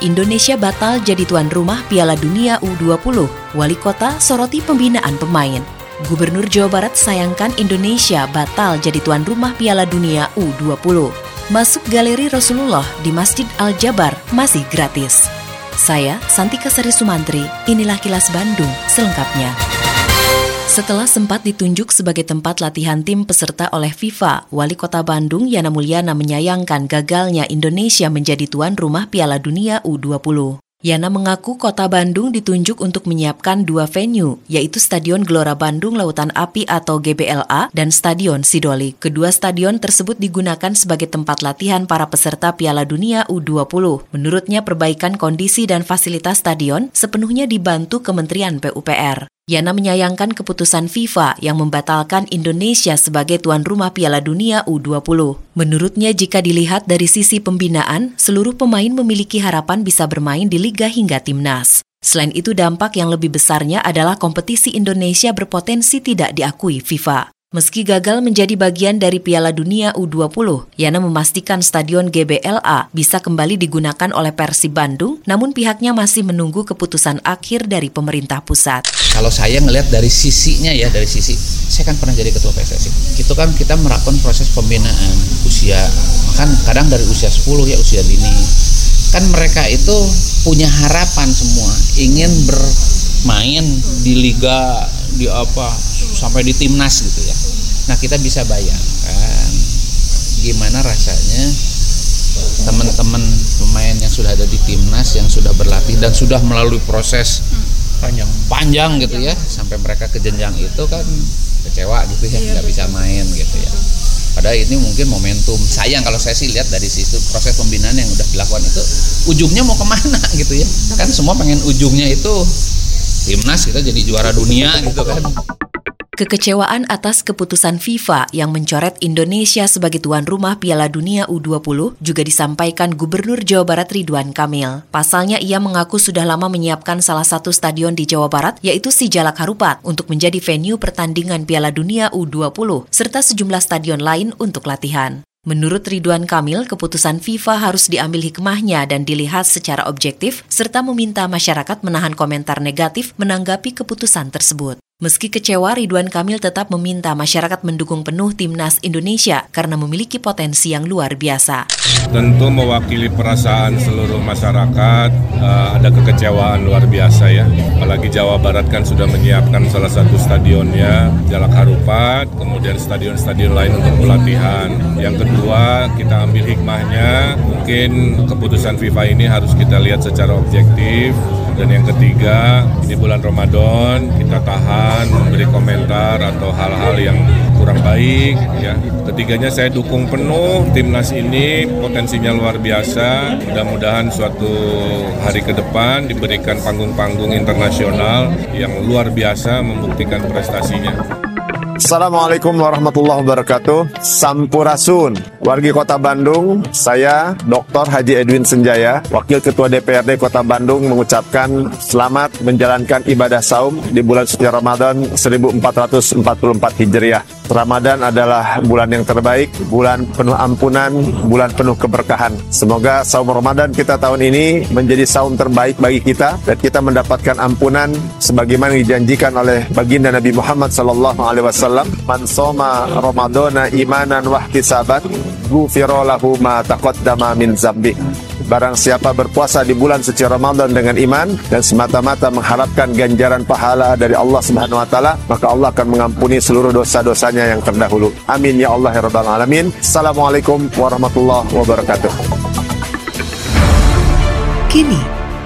Indonesia batal jadi tuan rumah Piala Dunia U20. Wali kota soroti pembinaan pemain. Gubernur Jawa Barat sayangkan Indonesia batal jadi tuan rumah Piala Dunia U20. Masuk galeri Rasulullah di Masjid Al-Jabar masih gratis. Saya Santika Sari Sumantri, inilah kilas Bandung selengkapnya. Setelah sempat ditunjuk sebagai tempat latihan tim peserta oleh FIFA, Wali Kota Bandung Yana Mulyana menyayangkan gagalnya Indonesia menjadi tuan rumah Piala Dunia U20. Yana mengaku kota Bandung ditunjuk untuk menyiapkan dua venue, yaitu Stadion Gelora Bandung Lautan Api atau GBLA dan Stadion Sidoli. Kedua stadion tersebut digunakan sebagai tempat latihan para peserta Piala Dunia U20. Menurutnya perbaikan kondisi dan fasilitas stadion sepenuhnya dibantu Kementerian PUPR. Yana menyayangkan keputusan FIFA yang membatalkan Indonesia sebagai tuan rumah Piala Dunia U20. Menurutnya jika dilihat dari sisi pembinaan, seluruh pemain memiliki harapan bisa bermain di liga hingga timnas. Selain itu dampak yang lebih besarnya adalah kompetisi Indonesia berpotensi tidak diakui FIFA. Meski gagal menjadi bagian dari Piala Dunia U20, Yana memastikan Stadion GBLA bisa kembali digunakan oleh Persib Bandung, namun pihaknya masih menunggu keputusan akhir dari pemerintah pusat. Kalau saya ngelihat dari sisinya ya, dari sisi, saya kan pernah jadi ketua PSSI. Itu kan kita melakukan proses pembinaan usia, kan kadang dari usia 10 ya, usia dini. Kan mereka itu punya harapan semua, ingin bermain di liga, di apa, sampai di timnas gitu ya. Nah kita bisa bayangkan gimana rasanya teman-teman pemain yang sudah ada di timnas yang sudah berlatih dan sudah melalui proses panjang. panjang gitu ya sampai mereka ke jenjang itu kan kecewa gitu ya iya, nggak bisa main gitu ya. Padahal ini mungkin momentum. Sayang kalau saya sih lihat dari situ proses pembinaan yang udah dilakukan itu ujungnya mau ke mana gitu ya. Kan semua pengen ujungnya itu timnas kita jadi juara dunia gitu kan Kekecewaan atas keputusan FIFA yang mencoret Indonesia sebagai tuan rumah Piala Dunia U20 juga disampaikan Gubernur Jawa Barat Ridwan Kamil. Pasalnya ia mengaku sudah lama menyiapkan salah satu stadion di Jawa Barat yaitu Sijalak Harupat untuk menjadi venue pertandingan Piala Dunia U20 serta sejumlah stadion lain untuk latihan. Menurut Ridwan Kamil, keputusan FIFA harus diambil hikmahnya dan dilihat secara objektif, serta meminta masyarakat menahan komentar negatif menanggapi keputusan tersebut. Meski kecewa, Ridwan Kamil tetap meminta masyarakat mendukung penuh timnas Indonesia karena memiliki potensi yang luar biasa. Tentu mewakili perasaan seluruh masyarakat, uh, ada kekecewaan luar biasa ya. Apalagi Jawa Barat kan sudah menyiapkan salah satu stadionnya, Jalak Harupat, kemudian stadion-stadion lain untuk pelatihan. Yang kedua, kita ambil hikmahnya, mungkin keputusan FIFA ini harus kita lihat secara objektif, dan yang ketiga, di bulan Ramadan kita tahan memberi komentar atau hal-hal yang kurang baik ya. Ketiganya saya dukung penuh timnas ini potensinya luar biasa. Mudah-mudahan suatu hari ke depan diberikan panggung-panggung internasional yang luar biasa membuktikan prestasinya. Assalamualaikum warahmatullahi wabarakatuh. Sampurasun, wargi Kota Bandung. Saya Dr. Haji Edwin Senjaya, Wakil Ketua DPRD Kota Bandung mengucapkan selamat menjalankan ibadah saum di bulan suci Ramadan 1444 Hijriah. Ramadan adalah bulan yang terbaik, bulan penuh ampunan, bulan penuh keberkahan. Semoga saum Ramadan kita tahun ini menjadi saum terbaik bagi kita dan kita mendapatkan ampunan sebagaimana dijanjikan oleh baginda Nabi Muhammad sallallahu alaihi wasallam, "Man soma Ramadana imanan wa ihtisaban, ghufira lahu ma taqaddama min zambi." Barang siapa berpuasa di bulan suci Ramadan dengan iman dan semata-mata mengharapkan ganjaran pahala dari Allah Subhanahu wa taala, maka Allah akan mengampuni seluruh dosa-dosanya yang terdahulu. Amin ya Allah ya rabbal alamin. Assalamualaikum warahmatullahi wabarakatuh. Kini,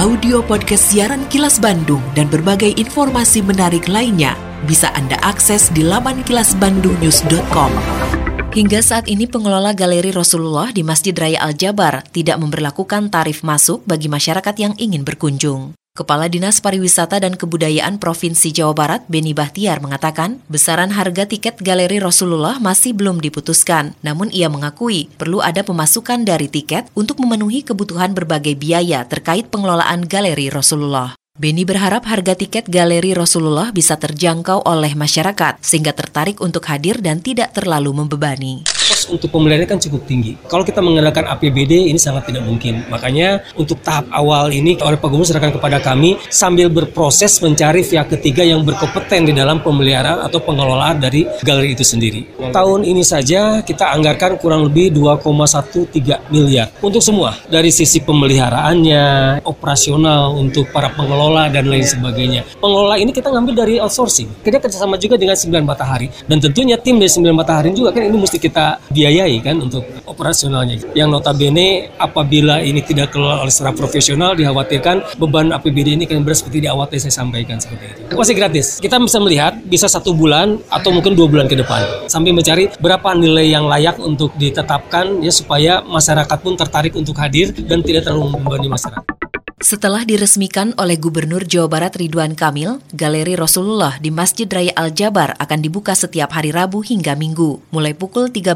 audio podcast siaran Kilas Bandung dan berbagai informasi menarik lainnya bisa Anda akses di laman kilasbandungnews.com. Hingga saat ini pengelola Galeri Rasulullah di Masjid Raya Al-Jabar tidak memperlakukan tarif masuk bagi masyarakat yang ingin berkunjung. Kepala Dinas Pariwisata dan Kebudayaan Provinsi Jawa Barat, Beni Bahtiar, mengatakan besaran harga tiket Galeri Rasulullah masih belum diputuskan. Namun ia mengakui perlu ada pemasukan dari tiket untuk memenuhi kebutuhan berbagai biaya terkait pengelolaan Galeri Rasulullah. Beni berharap harga tiket Galeri Rasulullah bisa terjangkau oleh masyarakat sehingga tertarik untuk hadir dan tidak terlalu membebani kos untuk pemeliharaannya kan cukup tinggi. Kalau kita mengandalkan APBD ini sangat tidak mungkin. Makanya untuk tahap awal ini oleh Pak Gubernur serahkan kepada kami sambil berproses mencari pihak ketiga yang berkompeten di dalam pemeliharaan atau pengelolaan dari galeri itu sendiri. Tahun ini saja kita anggarkan kurang lebih 2,13 miliar untuk semua dari sisi pemeliharaannya, operasional untuk para pengelola dan lain sebagainya. Pengelola ini kita ngambil dari outsourcing. Kita kerjasama juga dengan 9 Matahari dan tentunya tim dari 9 Matahari juga kan ini mesti kita biayai kan untuk operasionalnya. Yang notabene apabila ini tidak kelola oleh secara profesional dikhawatirkan beban APBD ini kan berat seperti di awal tadi saya sampaikan seperti itu. Masih gratis. Kita bisa melihat bisa satu bulan atau mungkin dua bulan ke depan sambil mencari berapa nilai yang layak untuk ditetapkan ya supaya masyarakat pun tertarik untuk hadir dan tidak terlalu membebani masyarakat. Setelah diresmikan oleh Gubernur Jawa Barat Ridwan Kamil, Galeri Rasulullah di Masjid Raya Al-Jabar akan dibuka setiap hari Rabu hingga Minggu, mulai pukul 13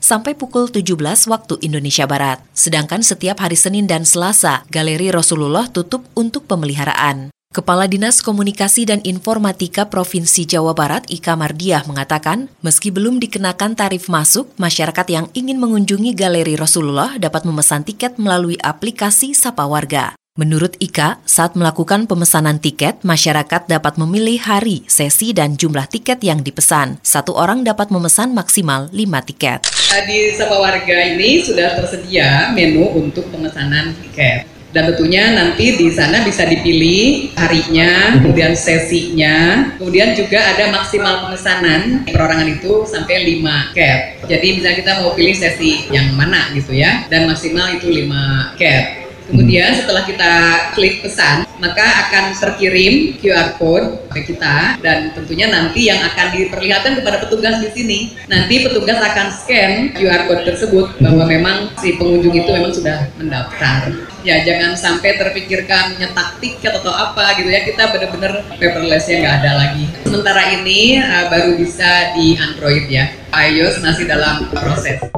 sampai pukul 17 waktu Indonesia Barat. Sedangkan setiap hari Senin dan Selasa, Galeri Rasulullah tutup untuk pemeliharaan. Kepala Dinas Komunikasi dan Informatika Provinsi Jawa Barat Ika Mardiah mengatakan, meski belum dikenakan tarif masuk, masyarakat yang ingin mengunjungi Galeri Rasulullah dapat memesan tiket melalui aplikasi Sapa Warga. Menurut Ika, saat melakukan pemesanan tiket, masyarakat dapat memilih hari, sesi, dan jumlah tiket yang dipesan. Satu orang dapat memesan maksimal 5 tiket. Di Sapa Warga ini sudah tersedia menu untuk pemesanan tiket. Dan tentunya nanti di sana bisa dipilih harinya, kemudian sesinya, kemudian juga ada maksimal pemesanan perorangan itu sampai 5 cap. Jadi misalnya kita mau pilih sesi yang mana gitu ya, dan maksimal itu 5 cap. Kemudian setelah kita klik pesan, maka akan terkirim QR code ke kita dan tentunya nanti yang akan diperlihatkan kepada petugas di sini. Nanti petugas akan scan QR code tersebut bahwa memang si pengunjung itu memang sudah mendaftar. Ya jangan sampai terpikirkan nyetak tiket atau apa gitu ya. Kita benar-benar paperlessnya nggak ada lagi. Sementara ini uh, baru bisa di Android ya. iOS masih dalam proses.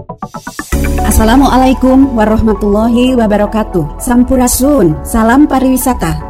Assalamualaikum warahmatullahi wabarakatuh. Sampurasun, salam pariwisata.